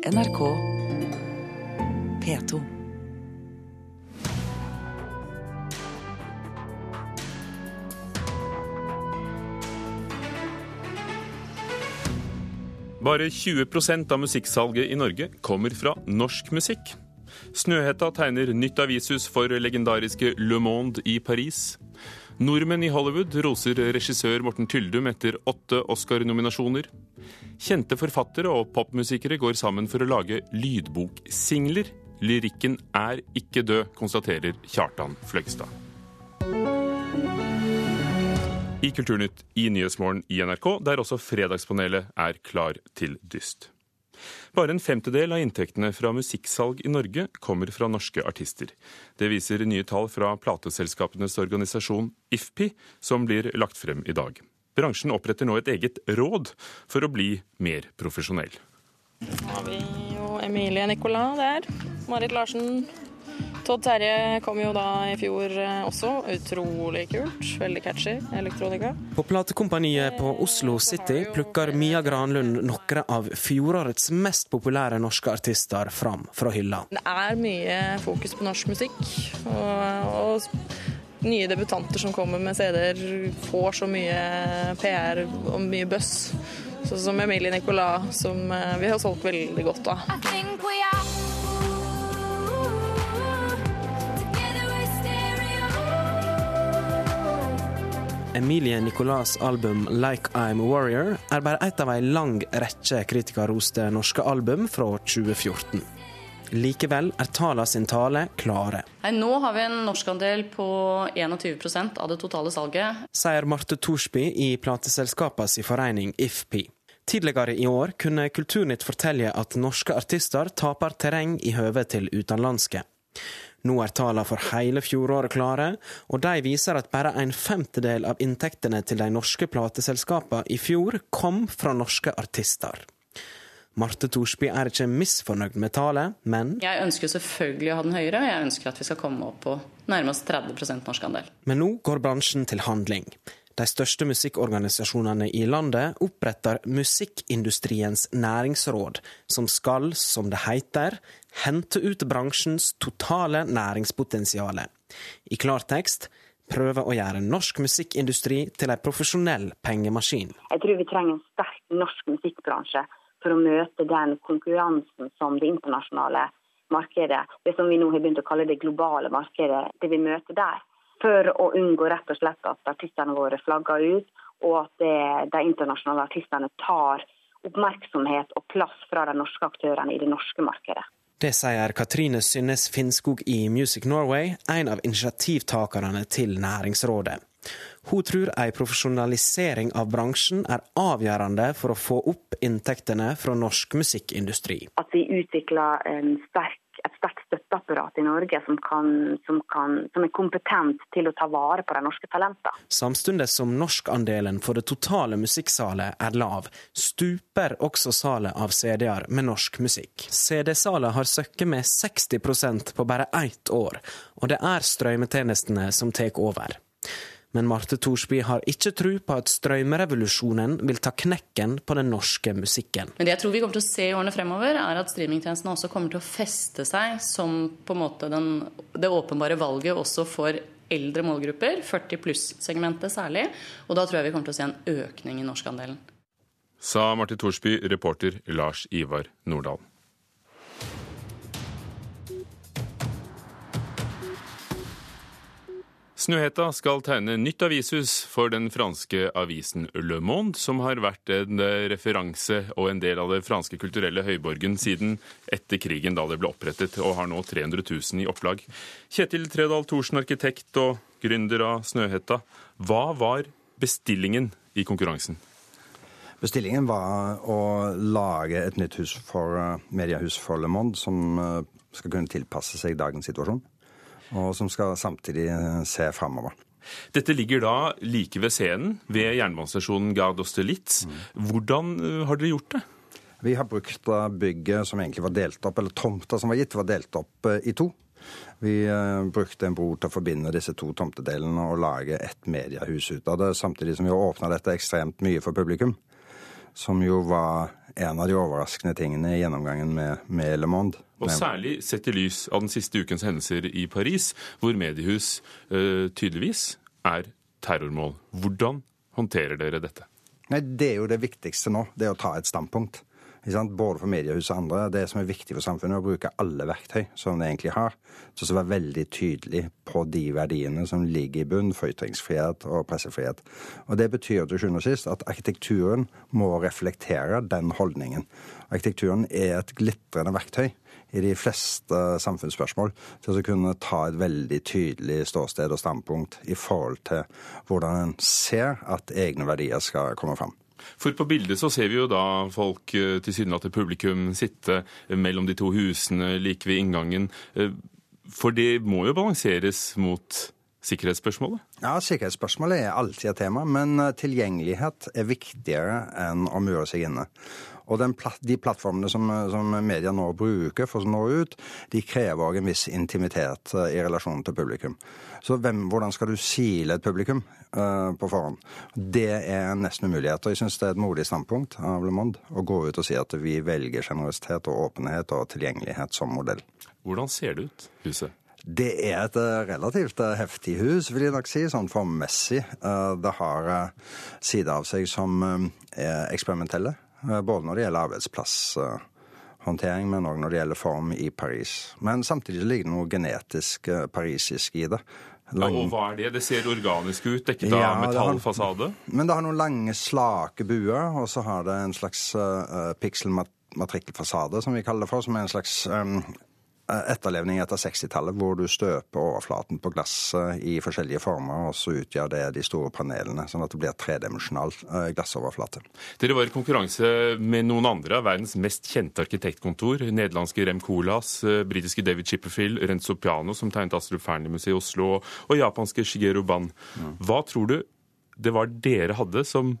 NRK P2. Bare 20% av musikksalget i Norge kommer fra norsk musikk. Snøhetta tegner nytt avishus for legendariske Le Monde i Paris. Nordmenn i Hollywood roser regissør Morten Tyldum etter åtte Oscar-nominasjoner. Kjente forfattere og popmusikere går sammen for å lage lydboksingler. Lyrikken er ikke død, konstaterer Kjartan Fløgstad. I Kulturnytt i Nyhetsmorgen i NRK, der også Fredagspanelet er klar til dyst. Bare en femtedel av inntektene fra musikksalg i Norge kommer fra norske artister. Det viser nye tall fra plateselskapenes organisasjon IFPI, som blir lagt frem i dag. Bransjen oppretter nå et eget råd for å bli mer profesjonell. Nå har vi jo Emilie Nicolas der. Marit Larsen. Todd Terje kom jo da i fjor eh, også. Utrolig kult. Veldig catchy elektronika. På platekompaniet på Oslo City plukker Mia Granlund noen av fjorårets mest populære norske artister fram fra hylla. Det er mye fokus på norsk musikk. Og, og nye debutanter som kommer med CD-er, får så mye PR og mye buzz. Sånn som Emilie Nicolas, som eh, vi har solgt veldig godt av. Emilie Nicolas' album 'Like I'm a Warrior' er bare ett av ei lang rekke kritikerroste norske album fra 2014. Likevel er tala sin tale klare, Nei, nå har vi en norskandel på 21% av det totale salget. sier Marte Thorsby i plateselskapets forening IFPI. Tidligere i år kunne Kulturnytt fortelle at norske artister taper terreng i høve til utenlandske. Nå er tallene for hele fjoråret klare, og de viser at bare en femtedel av inntektene til de norske plateselskapene i fjor kom fra norske artister. Marte Thorsby er ikke misfornøyd med tallet, men, Jeg ønsker selvfølgelig å ha den høyere, og jeg ønsker at vi skal komme opp på nærmest 30% norskandel. men nå går bransjen til handling. De største musikkorganisasjonene i landet oppretter Musikkindustriens næringsråd, som skal, som det heter, hente ut bransjens totale næringspotensiale. I klartekst prøve å gjøre norsk musikkindustri til en profesjonell pengemaskin. Jeg tror vi trenger en sterk norsk musikkbransje for å møte den konkurransen som det internasjonale markedet, det som vi nå har begynt å kalle det globale markedet, det vi møter der. For å unngå rett og slett at artistene våre flagger ut, og at det, de internasjonale artistene tar oppmerksomhet og plass fra de norske aktørene i det norske markedet. Det sier Katrine Synnes Finnskog i Music Norway, en av initiativtakerne til Næringsrådet. Hun tror ei profesjonalisering av bransjen er avgjørende for å få opp inntektene fra norsk musikkindustri. At vi utvikler en sterk, et sterkt støtteapparat i Norge som, kan, som, kan, som er kompetent til å ta vare på de norske talentene. Samtidig som norskandelen for det totale musikksalet er lav, stuper også salet av CD-er med norsk musikk. CD-salet har søkket med 60% på bare ett år, og det er strømmetjenestene som tar over. Men Marte Thorsby har ikke tro på at strømrevolusjonen vil ta knekken på den norske musikken. Men det jeg tror vi kommer til å se i årene fremover, er at streamingtjenestene også kommer til å feste seg som på en måte den, det åpenbare valget også for eldre målgrupper, 40 pluss-segmentet særlig. Og da tror jeg vi kommer til å se en økning i norskandelen. Sa Marte Thorsby, reporter Lars Ivar Nordahl. Snøhetta skal tegne nytt avishus for den franske avisen Le Monde, som har vært en referanse og en del av det franske kulturelle høyborgen siden etter krigen, da det ble opprettet, og har nå 300 000 i opplag. Kjetil Tredal Thorsen, arkitekt og gründer av Snøhetta. Hva var bestillingen i konkurransen? Bestillingen var å lage et nytt hus for eh, mediehus for Le Monde, som eh, skal kunne tilpasse seg dagens situasjon, og som skal samtidig eh, se framover. Dette ligger da like ved scenen, ved jernbanestasjonen Gare d'Austerlitz. Hvordan eh, har dere gjort det? Vi har brukt bygget som egentlig var delt opp, eller tomta som var gitt, var delt opp eh, i to. Vi brukte en bro til å forbinde disse to tomtedelene og lage et mediehus ut av det, samtidig som vi åpna dette ekstremt mye for publikum. som jo var en av de overraskende tingene i gjennomgangen med, med Le Monde. Og særlig sett i lys av den siste ukens hendelser i Paris, hvor mediehus eh, tydeligvis er terrormål. Hvordan håndterer dere dette? Nei, Det er jo det viktigste nå, det er å ta et standpunkt. Både for mediehuset og andre. Det som er viktig for samfunnet, er å bruke alle verktøy som det egentlig har. Så å være veldig tydelig på de verdiene som ligger i bunn for ytringsfrihet og pressefrihet. Og Det betyr til sjuende og sist at arkitekturen må reflektere den holdningen. Arkitekturen er et glitrende verktøy i de fleste samfunnsspørsmål til å kunne ta et veldig tydelig ståsted og standpunkt i forhold til hvordan en ser at egne verdier skal komme fram. For på bildet så ser vi jo da folk, eh, tilsynelatende publikum, sitte mellom de to husene like ved inngangen. Eh, For det må jo balanseres mot sikkerhetsspørsmålet? Ja, Sikkerhetsspørsmålet er alltid et tema, men eh, tilgjengelighet er viktigere enn å mure seg inne. Og den, plat- de plattformene som, som media nå bruker for å nå ut, de krever òg en viss intimitet eh, i relasjon til publikum. Så hvem, hvordan skal du sile et publikum uh, på forhånd? Det er nesten umulighet. Og jeg syns det er et modig standpunkt av Le Monde å gå ut og si at vi velger generøsitet og åpenhet og tilgjengelighet som modell. Hvordan ser det ut, huset? Det er et eh, relativt eh, heftig hus, vil jeg nok si, sånn formmessig. Eh, Det har sider av seg som er eksperimentelle, både når det gjelder arbeidsplasshåndtering, men òg når det gjelder form i Paris. Men samtidig ligger det noe genetisk parisisk i det. Ja, og hva er det? Det ser organisk ut, dekket Ja, av det har- Men det har noen lange, slake buer, og så har det en slags uh, pikselmatrikkelfasade, som vi kaller det for, som er en slags um, etterlevning etter 60-tallet, hvor du støper overflaten på glasset i forskjellige former, og så utgjør det de store panelene, sånn at det blir tredimensjonal uh, glassoverflate. Dere var i konkurranse med noen andre av verdens mest kjente arkitektkontor. Nederlandske Rem Koolhaas, eh, britiske David Chipperfield, Renzo Piano, som tegnet Astrup Fearnley-museet i Oslo, og japanske Shigeru Ban. Hva tror du det var dere hadde som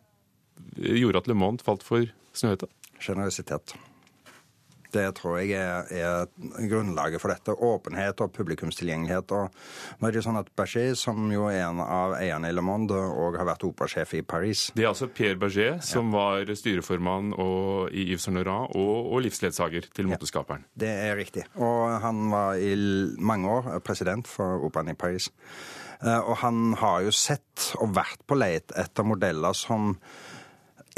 eh, gjorde at Le Monde falt for Snøhetta? Generøsitet. Det tror jeg er, er grunnlaget for dette. Åpenhet og publikumstilgjengelighet. Og nå er det sånn at Berger, som jo er en av eierne i Le Monde, og har vært operasjef i Paris, Det er altså Pierre Berger, som var styreformann og, i Yves Saint Laurent og, og livsledsager til moteskaperen. Det er riktig. Og han var i mange år president for operaen i Paris. Eh, Og han har jo sett og vært på leit etter modeller som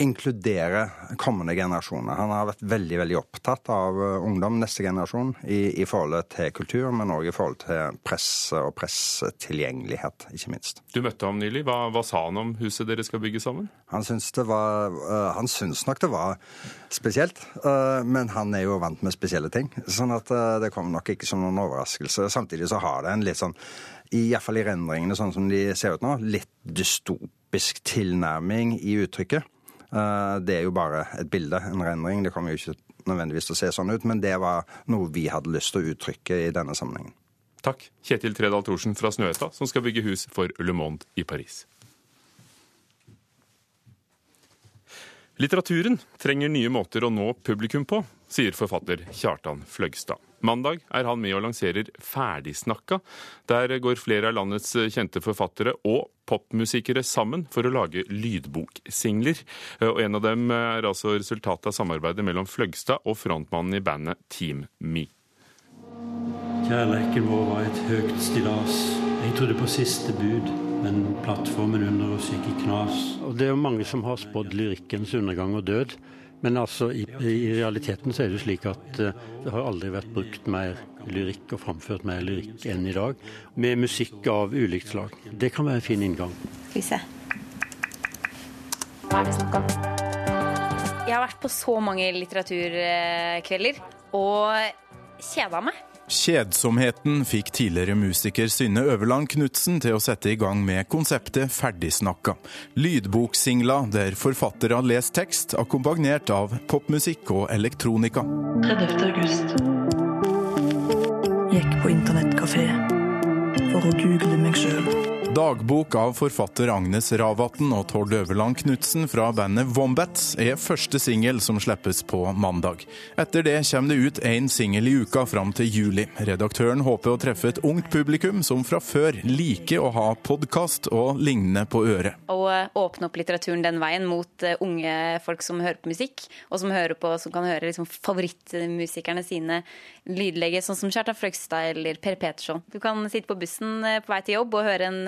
inkluderer kommende generasjoner. Han har vært veldig veldig opptatt av eh, ungdom, neste generasjon, i, i forholdet til kultur, men òg i forhold til presse og pressetilgjengelighet, ikke minst. Du møtte ham nylig. Hva, hva sa han om huset dere skal bygge sammen? Han syns, det var, uh, han syns nok det var spesielt, uh, men han er jo vant med spesielle ting. Sånn at uh, det kommer nok ikke som noen overraskelse. Samtidig så har det en litt sånn, i hvert fall i rendringene sånn som de ser ut nå, litt dystopisk tilnærming i uttrykket. Eh, Det er jo bare et bilde, en rendring. Det kommer jo ikke nødvendigvis til å se sånn ut, men det var noe vi hadde lyst til å uttrykke i denne sammenhengen. Takk, Kjetil Tredal Thorsen fra Snøhestad, som skal bygge hus for Le Monde i Paris. Litteraturen trenger nye måter å nå publikum på, sier forfatter Kjartan Fløgstad. Mandag er han med og lanserer Ferdigsnakka. Der går flere av landets kjente forfattere og popmusikere sammen for å lage lydboksingler. Og en av dem er altså resultatet av samarbeidet mellom Fløgstad og frontmannen i bandet Team Me. Kjærleiken vår var et høyt stillas. Jeg trodde på siste bud, men plattformen under oss gikk i knas. Og Det er jo mange som har spådd lyrikkens undergang og død. Men altså, i, i realiteten så er det slik at eh, det har aldri vært brukt mer lyrikk og framført mer lyrikk enn i dag. Med musikk av ulikt slag. Det kan være en fin inngang. Skal vi se. Ferdig om? Jeg har vært på så mange litteraturkvelder og kjeda meg. Kjedsomheten fikk tidligere musiker Synne Øverland Knutsen til å sette i gang med konseptet Ferdigsnakka. Lydboksingla der forfattere har lest tekst, akkompagnert av popmusikk og elektronika. 30. august. Gikk på internettkafé for å google meg sjøl. Dagbok av forfatter Agnes Ravatn og Tord Øverland Knutsen fra bandet Wombats er første singel som slippes på mandag. Etter det kommer det ut én singel i uka fram til juli. Redaktøren håper å treffe et ungt publikum som fra før liker å ha podkast og lignende på øret. Og eh, åpne opp litteraturen den veien mot eh, unge folk som hører på musikk, og som, hører på, som kan høre liksom favorittmusikerne sine lydlegge, sånn som Kjartan Fløgstad eller Per Peterson. Du kan sitte på bussen eh, på vei til jobb og høre en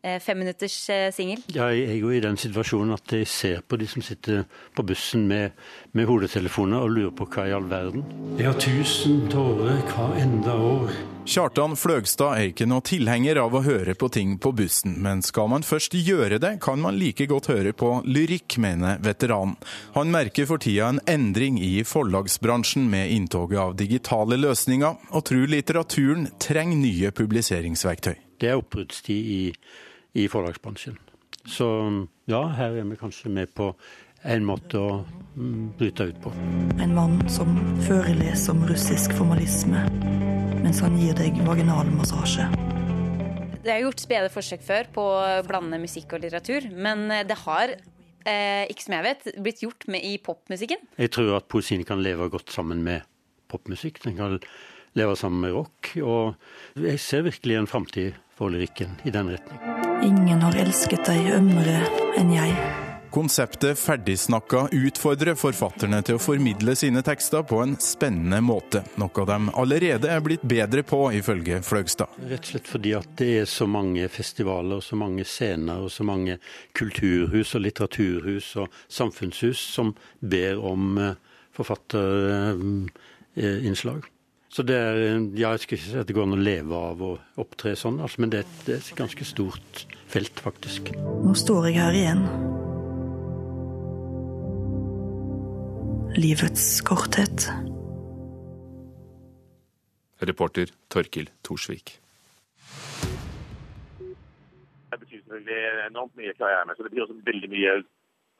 femminutters singel? singel. Jeg er jo i den situasjonen at jeg ser på de som sitter på bussen med, med hodetelefoner og lurer på hva i all verden. Jeg har tusen tårer hver enda år. Kjartan Fløgstad er ikke noe tilhenger av å høre på ting på bussen, men skal man først gjøre det, kan man like godt høre på lyrikk, mener veteranen. Han merker for tida en endring i forlagsbransjen med inntoget av digitale løsninger, og tror litteraturen trenger nye publiseringsverktøy. Det er oppbruddstid i, i forlagsbransjen. Så ja, her er vi kanskje med på en måte å mm, bryte ut på. En mann som foreleser om russisk formalisme, mens han gir deg vaginalmassasje. Det er gjort spede forsøk før på å blande musikk og litteratur, men eh, det har, eh, ikke som jeg vet, blitt gjort med i popmusikken. Jeg tror at poesien kan leve godt sammen med popmusikk. Den kan leve sammen med rock. Og jeg ser virkelig en framtid for lyrikken i den retning. Ingen har elsket deg ømmere enn jeg. Konseptet Ferdigsnakka utfordrer forfatterne til å formidle sine tekster på en spennende måte, noe de allerede er blitt bedre på, ifølge Fløgstad. Rett og slett fordi at det er så mange festivaler, og så mange scener, og så mange kulturhus og litteraturhus og samfunnshus som ber om eh, forfatterinnslag. Så det er, ja, jeg skal ikke si at det går an å leve av å opptre sånn, altså, men det, det er et ganske stort felt, faktisk. Nå står jeg her igjen. Livets korthet. Reporter Torkil Thorsvik. Det betyr selvfølgelig enormt mye, hva jeg er med. Så det betyr også veldig mye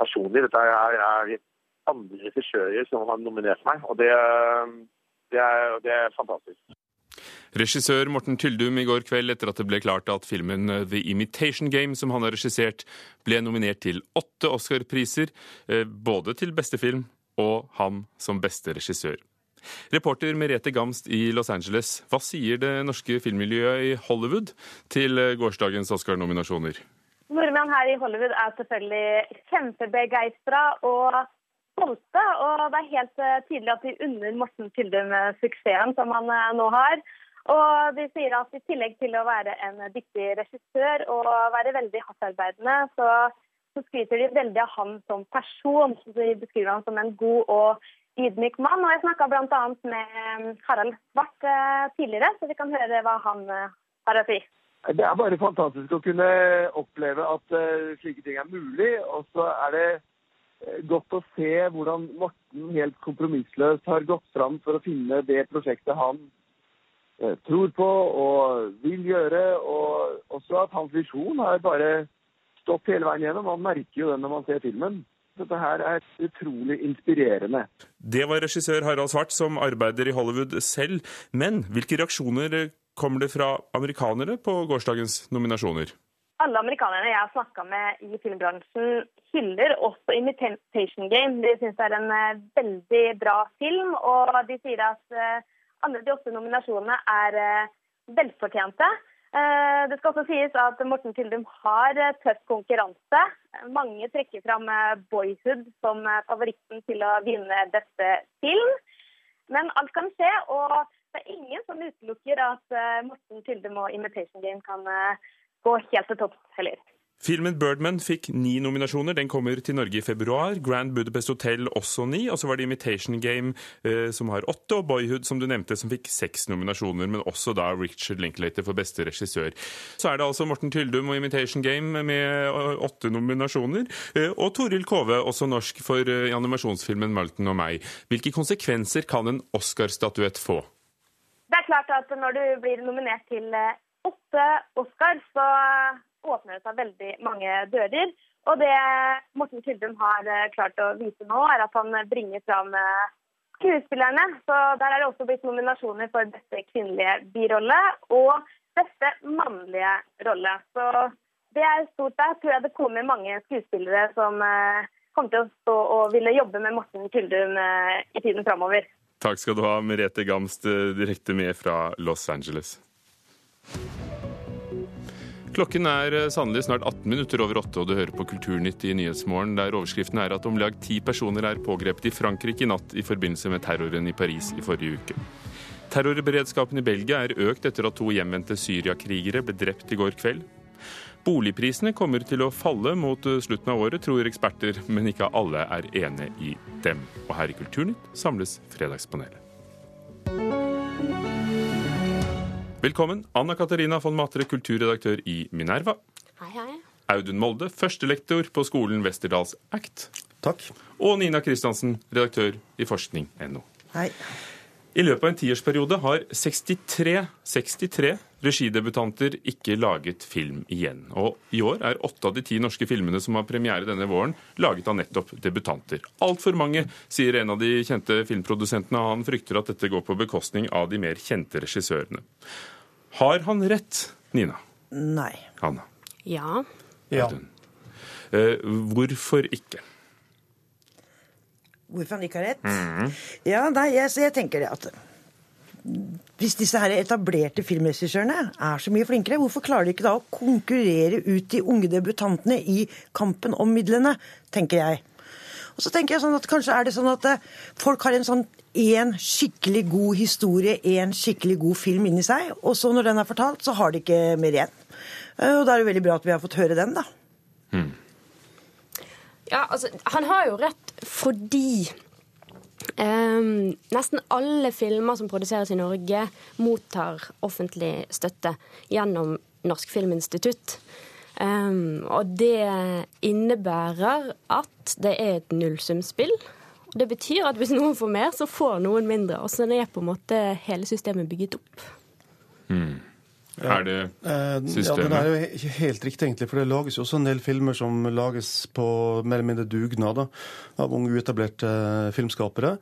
personlig. Dette er, er andre regissører som har nominert meg, og det, det, er, det er fantastisk. Regissør Morten Tyldum i går kveld etter at det ble klart at filmen The Imitation Game, som han har regissert, ble nominert til åtte Oscar-priser, eh, både til beste film og han som beste regissør. Reporter Merete Gamst i Los Angeles, hva sier det norske filmmiljøet i Hollywood til eh, gårsdagens Oscar-nominasjoner? Nordmenn her i Hollywood er selvfølgelig kjempebegeistra og stolte. Og det er helt eh, tydelig at de unner Morten Tyldum eh, suksessen som han eh, nå har. Og de sier at i tillegg til å være en dyktig regissør og være veldig hardtarbeidende, så, så skryter de veldig av han som person. Så de beskriver han som en god og ydmyk mann. Og jeg snakka bl.a. med Harald Svart tidligere, så vi kan høre hva han har å si. Det er bare fantastisk å kunne oppleve at slike ting er mulig. Og så er det godt å se hvordan Morten helt kompromissløst har gått fram for å finne det prosjektet han uh, tror på og vil gjøre. Og også at hans visjon har bare stått hele veien gjennom. Man merker jo det når man ser filmen. Dette her er utrolig inspirerende. Det var regissør Harald Svart, som arbeider i Hollywood selv. Men hvilke reaksjoner kommer det fra amerikanere på gårsdagens nominasjoner? Alle amerikanerne jeg har snakka med i filmbransjen, hyller også Imitation Game. De syns det er en uh, veldig bra film, og de sier at uh, alle de åtte nominasjonene er uh, velfortjente. Det skal også sies at Morten Tyldum har tøff konkurranse. Mange trekker fram Boyhood som favoritten til å vinne beste film. Men alt kan skje, og det er ingen som utelukker at Morten Tyldum og Imitation Game kan gå helt til topps heller. Filmen 'Birdman' fikk ni nominasjoner. Den kommer til Norge i februar. Grand Budapest Hotel også ni. Og så var det 'Imitation Game' eh, som har åtte, og 'Boyhood' som du nevnte, som fikk seks nominasjoner. Men også da Richard Linklater for beste regissør. Så er det altså Morten Tyldum og 'Imitation Game' med åtte nominasjoner. Eh, og Toril Kove, også norsk, for eh, animasjonsfilmen 'Malten og meg'. Hvilke konsekvenser kan en Oscar-statuett få? Det er klart at når du blir nominert til åtte Oscar, så åpner det seg veldig mange dører. Og det Morten Tyldum har klart å vise nå, er at han bringer fram skuespillerne. Så der er det også blitt nominasjoner for beste kvinnelige birolle. Og beste mannlige rolle. Så det er stort der. Tror jeg det kommer mange skuespillere som eh, kommer til å stå og ville jobbe med Morten Tyldum eh, i tiden framover. Takk skal du ha, Merete Gamst, eh, direkte med fra Los Angeles. Klokken er eh, sannelig snart 18 minutter over åtte, og du hører på Kulturnytt i Nyhetsmorgen, der overskriften er at om lag ti personer er pågrepet i Frankrike i natt i forbindelse med terroren i Paris i forrige uke. Terrorberedskapen i Belgia er økt etter at to hjemvendte syriakrigere ble drept i går kveld. Boligprisene kommer til å falle mot eh, slutten av året, tror eksperter, men ikke alle er enig i dem. Og her i Kulturnytt samles Fredagspanelet. Velkommen, Anna Katarina von Matre, kulturredaktør i Minerva. Hei, hei. Audun Molde, førstelektor på skolen Westerdals Act. Takk. Og Nina Kristiansen, redaktør i forskning.no. Hei. I løpet av en tiårsperiode har 63, 63 regidebutanter ikke laget film igjen. Og i år er åtte av de ti norske filmene som har premiere denne våren, laget av nettopp debutanter. Altfor mange, sier en av de kjente filmprodusentene. Han frykter at dette går på bekostning av de mer kjente regissørene. Har han rett, Nina? Nei. Hanna? Ja. Audun? Eh, hvorfor ikke? Hvorfor han ikke har rett? Mhm. Ja, nei, jeg, jeg tenker det at hvis disse her etablerte filmregissørene er så mye flinkere, hvorfor klarer de ikke da å konkurrere ut de unge debutantene i kampen om midlene, tenker jeg. Og så tenker jeg sånn at Kanskje er det sånn at eh, folk har en sånn én skikkelig god historie, én skikkelig god film inni seg, og så når den er fortalt, så har de ikke mer igjen. Eh, Og da er det veldig bra at vi har fått høre den, da. Ja, altså, han har jo rett fordi Um, nesten alle filmer som produseres i Norge, mottar offentlig støtte gjennom Norsk Filminstitutt. Um, og det innebærer at det er et nullsumspill. Det betyr at hvis noen får mer, så får noen mindre. Og sånn er på en måte hele systemet bygget opp. Er det systemet? Ja, det er jo ikke helt riktig, egentlig. For det lages jo også en del filmer som lages på mer eller mindre dugnad av unge, uetablerte eh, filmskapere.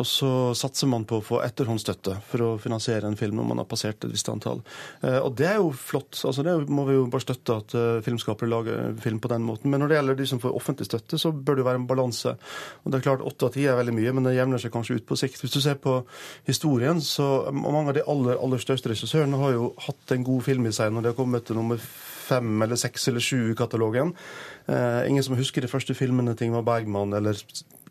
Og så satser man på å få etterhåndsstøtte for å finansiere en film når man har passert et visst antall. Eh, Og det er jo flott. altså Det må vi jo bare støtte at eh, filmskapere lager film på den måten. Men når det gjelder de som får offentlig støtte, så bør det jo være en balanse. Og det er klart Åtte av ti er veldig mye, men det jevner seg kanskje ut på sikt. Hvis du ser på historien, så mange av de aller, aller største regissørene har jo hatt en god film i seg når de har kommet til nummer fem eller seks eller sju i katalogen. Eh, ingen som husker de første filmene til Ingmar Bergman eller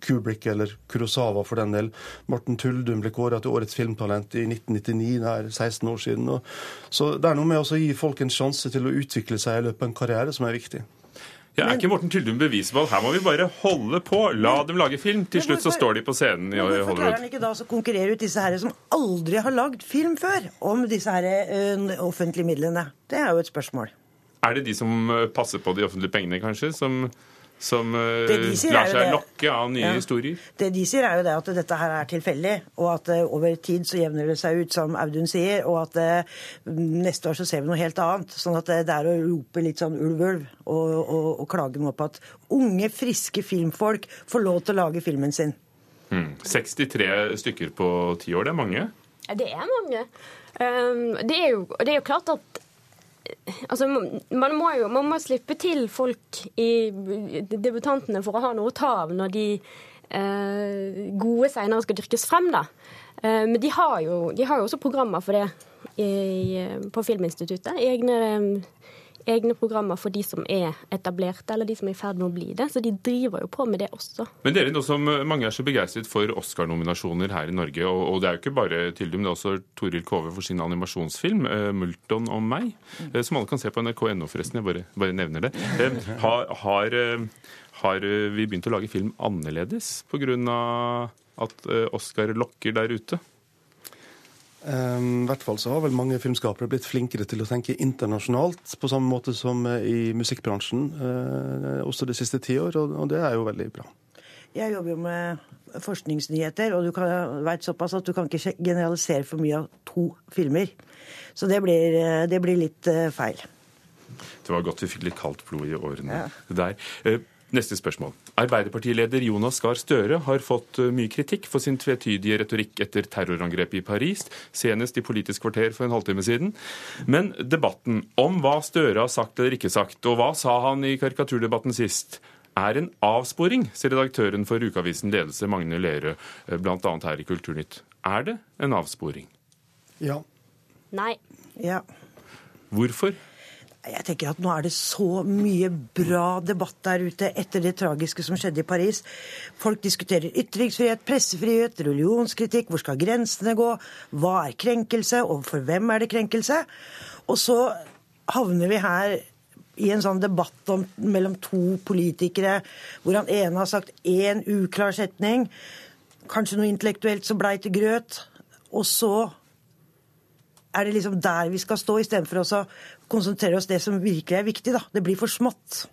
Kubrick eller Kurosawa for den del. Morten Tuldum ble kåra til årets filmtalent i 1999, det er 16 år siden. Og, så det er noe med å gi folk en sjanse til å utvikle seg i løpet av en karriere som er viktig. Ja, er ikke Morten Tyldum bevis her må vi bare holde på, la dem lage film? Til slutt så står de på scenen i Hollywood. Hvorfor klarer han ikke da å konkurrere ut disse her som aldri har lagd film før, om disse her offentlige midlene? Det er jo et spørsmål. Er det de som eh, passer på de offentlige pengene, kanskje, som, som eh, de lar seg det. lokke av nye Ja. historier? Det de sier er jo det at dette her er tilfeldig, og at over tid så jevner det seg ut, som Audun sier, og at neste år så ser vi noe helt annet. Sånn at det er å rope litt sånn ulv, ulv, og, og, og klage nå på at unge, friske filmfolk får lov til å lage filmen sin. Hmm. 63 stykker på ti år, det er mange. Ja, Det er mange. Um, det, er jo, det er jo klart at Altså, man må jo man må slippe til folk i debutantene for å ha noe å ta av når de eh, gode seinere skal dyrkes frem, da. Eh, men de har, jo, de har jo også programmer for det i, på Filminstituttet. Egne, egne programmer for de som er etablerte, eller de som er i ferd med å bli det. Så de driver jo på med det også. Men dere, nå som mange er så begeistret for Oscar-nominasjoner her i Norge, og, og det er jo ikke bare Tyldum, det er også Toril Kove for sin animasjonsfilm eh, 'Multon om meg', eh, som alle kan se på nrk.no, forresten. Jeg bare, bare nevner det. Eh, har, har, eh, har eh, vi begynt å lage film annerledes pga. at eh, Oscar lokker der ute? Um, I hvert fall så har vel mange filmskapere blitt flinkere til å tenke internasjonalt, på samme måte som eh, i musikkbransjen, eh, også de siste ti år, og, og det er jo veldig bra. Jeg jobber jo med forskningsnyheter, og du kan- vet såpass at du kan ikke generalisere for mye av to filmer. Så det blir, eh, det blir litt feil. Det var godt vi fikk litt kaldt blod i årene der. Eh, Neste spørsmål. Arbeiderpartileder Jonas Gahr Støre har fått eh, mye kritikk for sin tvetydige retorikk etter terrorangrepet i Paris, senest i Politisk kvarter for en halvtime siden. Men debatten om hva Støre har sagt eller ikke sagt, og hva sa han i karikaturdebatten sist, er en avsporing, sier redaktøren for ukeavisen Ledelse, Magne Lerøe, bl.a. her i Kulturnytt. Er det en avsporing? Ja. Nei. Ja. Hvorfor? Jeg tenker at Nå er det så mye bra debatt der ute etter det tragiske som skjedde i Paris. Folk diskuterer ytringsfrihet, pressefrihet, religionskritikk. Hvor skal grensene gå? Hva er krenkelse, og for hvem er det krenkelse? Og så havner vi her i en sånn debatt om, mellom to politikere, hvor han ene har sagt én uklar setning, kanskje noe intellektuelt som blei til grøt, og så er det liksom der vi skal stå, istedenfor å konsentrere oss det som virkelig er viktig. da. Det blir for smått.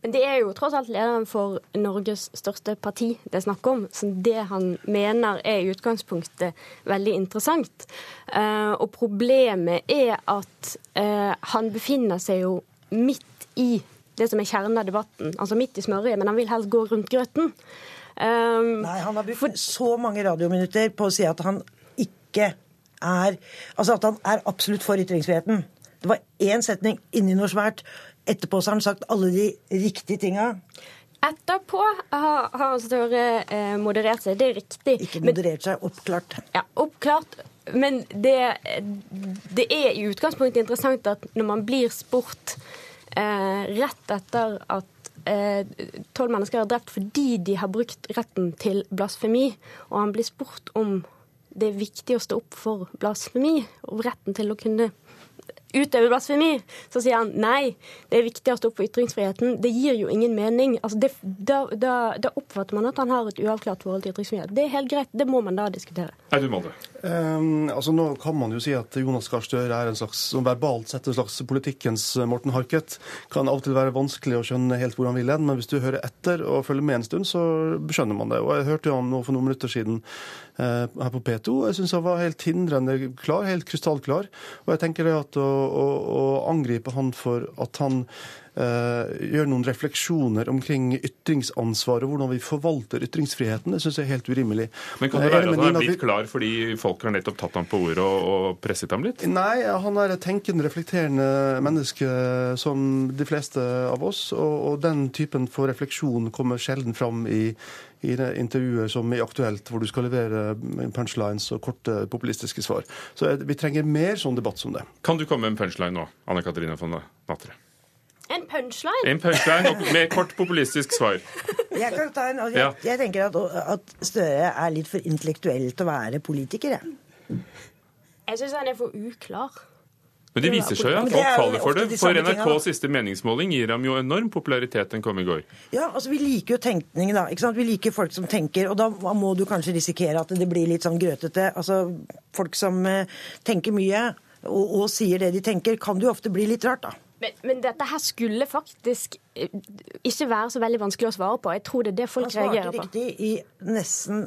Men det er jo tross alt lederen for Norges største parti det er snakk om. Så det han mener er i utgangspunktet veldig interessant. Eh, og problemet er at eh, han befinner seg jo midt i det som er kjernen av debatten. Altså midt i smørøyet, men han vil helst gå rundt grøten. Um, Nei, han har brukt så mange radiominutter på å si at han ikke er Altså at han er absolutt for ytringsfriheten. Det var én setning inni noe svært. Etterpå så har han sagt alle de riktige tinga. Etterpå har, har Støre eh, moderert seg, det er riktig. Ikke moderert seg, oppklart. Ja, oppklart. Men det, det er i utgangspunktet interessant at når man blir spurt eh, rett etter at eh, tolv mennesker er drept fordi de har brukt retten til blasfemi, og han blir spurt om det er viktig å stå opp for blasfemi og retten til å kunne utøve blasfemi, så sier han nei, det er viktig å stå opp for ytringsfriheten. Det gir jo ingen mening. Altså det, da, da, da, oppfatter man at han har et uavklart forhold til ytringsfrihet. Det er helt greit, det må man da diskutere. Nei, du må det. Um, altså Nå kan man jo si at Jonas Gahr Støre er en slags, som verbalt sett en slags politikkens Morten Harket. Kan av og til være vanskelig å skjønne helt hvor han vil hen, men hvis du hører etter og følger med en stund, så skjønner man det. Og Jeg hørte ham nå for noen minutter siden uh, her på P2, jeg syns han var helt hindrende klar, helt krystallklar. Og jeg tenker det at å, å, å angripe han for at han Uh, gjør noen refleksjoner omkring ytringsansvaret og hvordan vi forvalter ytringsfriheten. Det syns jeg er helt urimelig. Men kan det være at han er blitt klar fordi folk har nettopp tatt ham på ordet og, presset ham litt? Nei, han er et tenkende, reflekterende menneske som de fleste av oss. Og, og den typen for refleksjon kommer sjelden fram i, i intervjuer som er aktuelt, hvor du skal levere punchlines og korte populistiske svar. Så vi trenger mer sånn debatt som det. Kan du komme med en punchline nå, Anne Katrine von Natre? En punchline? En punchline med kort populistisk svar. Jeg kan ta en, jeg, jeg tenker at, at Støre er litt for intellektuell til å være politiker. Jeg, jeg syns han er for uklar. Men det viser seg jo at folk faller for det. For NRKs siste meningsmåling gir ham jo enorm popularitet den kom i går. Ja, altså Vi liker jo tenkning, da. ikke sant? Vi liker folk som tenker. Og da må du kanskje risikere at det blir litt sånn grøtete. Altså, Folk som uh, tenker mye og, og sier det de tenker, kan det jo ofte bli litt rart, da. Men, men, dette her skulle faktisk ikke være så veldig vanskelig å svare på. Jeg tror det er det folk reagerer på. Han svarte riktig i nesten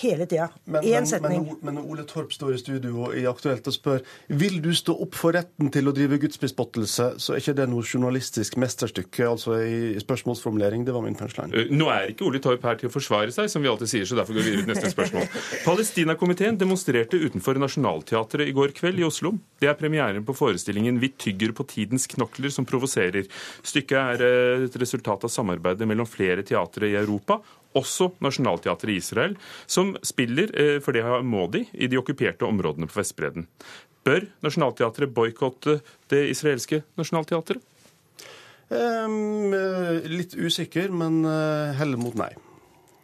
hele tida. Men, Én setning. men, men når Ole Torp står i studio i Aktuelt og spør vil du stå opp for retten til å drive gudsbespottelse, så er ikke det noe journalistisk mesterstykke altså i spørsmålsformulering. Det var min punchline. Uh, Nå er ikke Ole Torp her til å forsvare seg, som vi alltid sier, så derfor går vi videre til neste spørsmål. Palestinakomiteen demonstrerte utenfor Nationaltheatret i går kveld i Oslo. Det er premieren på forestillingen 'Vi tygger på tidens knokler' som provoserer. Stykket er uh, et resultat av samarbeidet mellom flere teatre i Europa også Nationaltheatret i Israel, som spiller, eh, for det må de, i de okkuperte områdene på Vestbredden. Bør Nationaltheatret boikotte det israelske nasjonalteatret? Um, litt usikker, men uh, heller mot nei.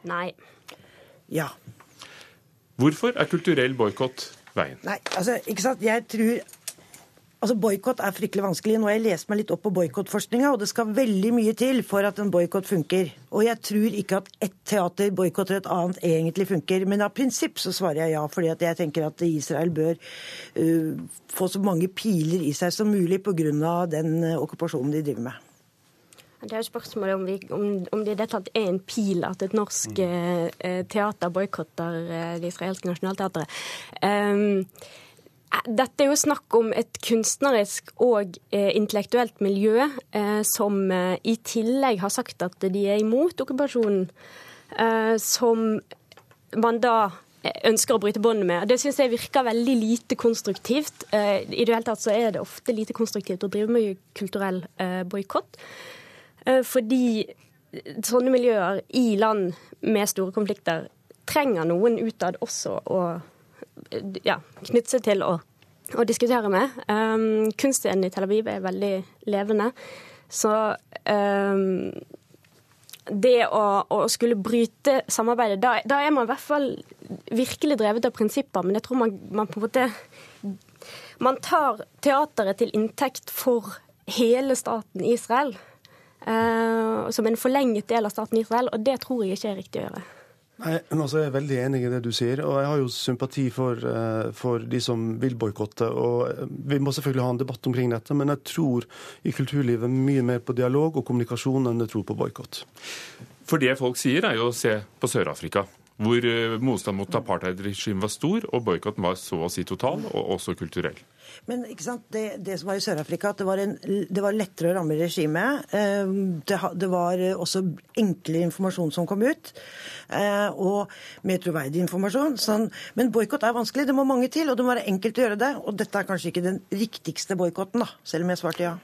Nei. Ja. Hvorfor er kulturell boikott veien? Nei, altså, ikke sant. Jeg tror Altså, Boikott er fryktelig vanskelig. Nå har jeg lest meg litt opp på boikottforskninga, og det skal veldig mye til for at en boikott funker. Og jeg tror ikke at ett teater boikotter et annet egentlig funker. Men av prinsipp så svarer jeg ja, fordi at jeg tenker at Israel bør uh, få så mange piler i seg som mulig pga. den uh, okkupasjonen de driver med. Det er jo spørsmålet om, vi, om, om det i det tatt er en pil at et norsk uh, teater boikotter eh, det israelske nasjonalteatret. Um, Dette er jo snakk om et kunstnerisk og eh, intellektuelt miljø eh, som eh, i tillegg har sagt at de er imot okkupasjonen, eh, som man da eh, ønsker å bryte båndet med. Det syns jeg virker veldig lite konstruktivt. Eh, I det hele tatt så er det ofte lite konstruktivt å drive med kulturell eh, boikott. Eh, fordi sånne miljøer i land med store konflikter trenger noen utad også å ja, knytte seg til og, og diskutere med. Um, kunstscenen i Tel Aviv er veldig levende. Så um, det å, å, skulle bryte samarbeidet, da, da, er man i hvert fall virkelig drevet av prinsipper. Men jeg tror man, man på en måte Man tar teateret til inntekt for hele staten Israel. Uh, som en forlenget del av staten Israel, og det tror jeg ikke er riktig å gjøre. Nei, altså, Jeg er veldig enig i det du sier, og jeg har jo sympati for, uh, for de som vil boikotte. og Vi må selvfølgelig ha en debatt omkring dette, men jeg tror i kulturlivet mye mer på dialog og kommunikasjon enn jeg tror på boikott. For det folk sier, er jo å se på Sør-Afrika hvor eh, motstand mot apartheidregimet var stor, og boikotten var så å si total, og også kulturell. Men ikke sant, det, det som var i Sør-Afrika, at det var, en, det var, lettere å ramme regimet. Eh, det, det, var også enklere informasjon som kom ut, eh, og mer troverdig informasjon. Sånn. Men boikott er vanskelig, det må mange til, og det må være enkelt å gjøre det. Og dette er kanskje ikke den riktigste boikotten, selv om jeg svarte ja.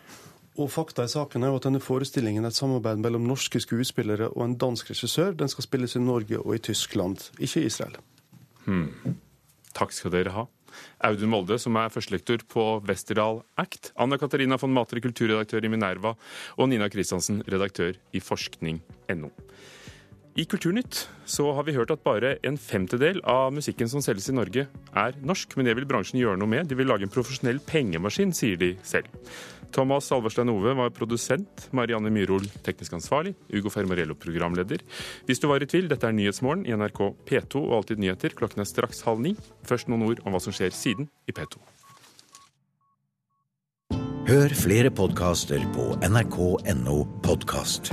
Og fakta i saken er jo at denne forestillingen er et samarbeid mellom norske skuespillere og en dansk regissør. Den skal spilles i Norge og i Tyskland, ikke i Israel. Hmm. Takk skal dere ha. Audun Molde, som er førstelektor på Westerdal Act. Anna Katarina von Matre, kulturredaktør i Minerva. Og Nina Kristiansen, redaktør i forskning.no. I Kulturnytt så har vi hørt at bare en femtedel av musikken som selges i Norge, er norsk. Men det vil bransjen gjøre noe med. De vil lage en profesjonell pengemaskin, sier de selv. Thomas Alverstein Ove var produsent, Marianne Myrhol teknisk ansvarlig, Ugo Fermarello programleder. Hvis du var i tvil, dette er Nyhetsmorgen i NRK P2 og Alltid nyheter. Klokken er straks halv ni. Først noen ord om hva som skjer siden i P2. Hør flere podkaster på nrk.no podkast.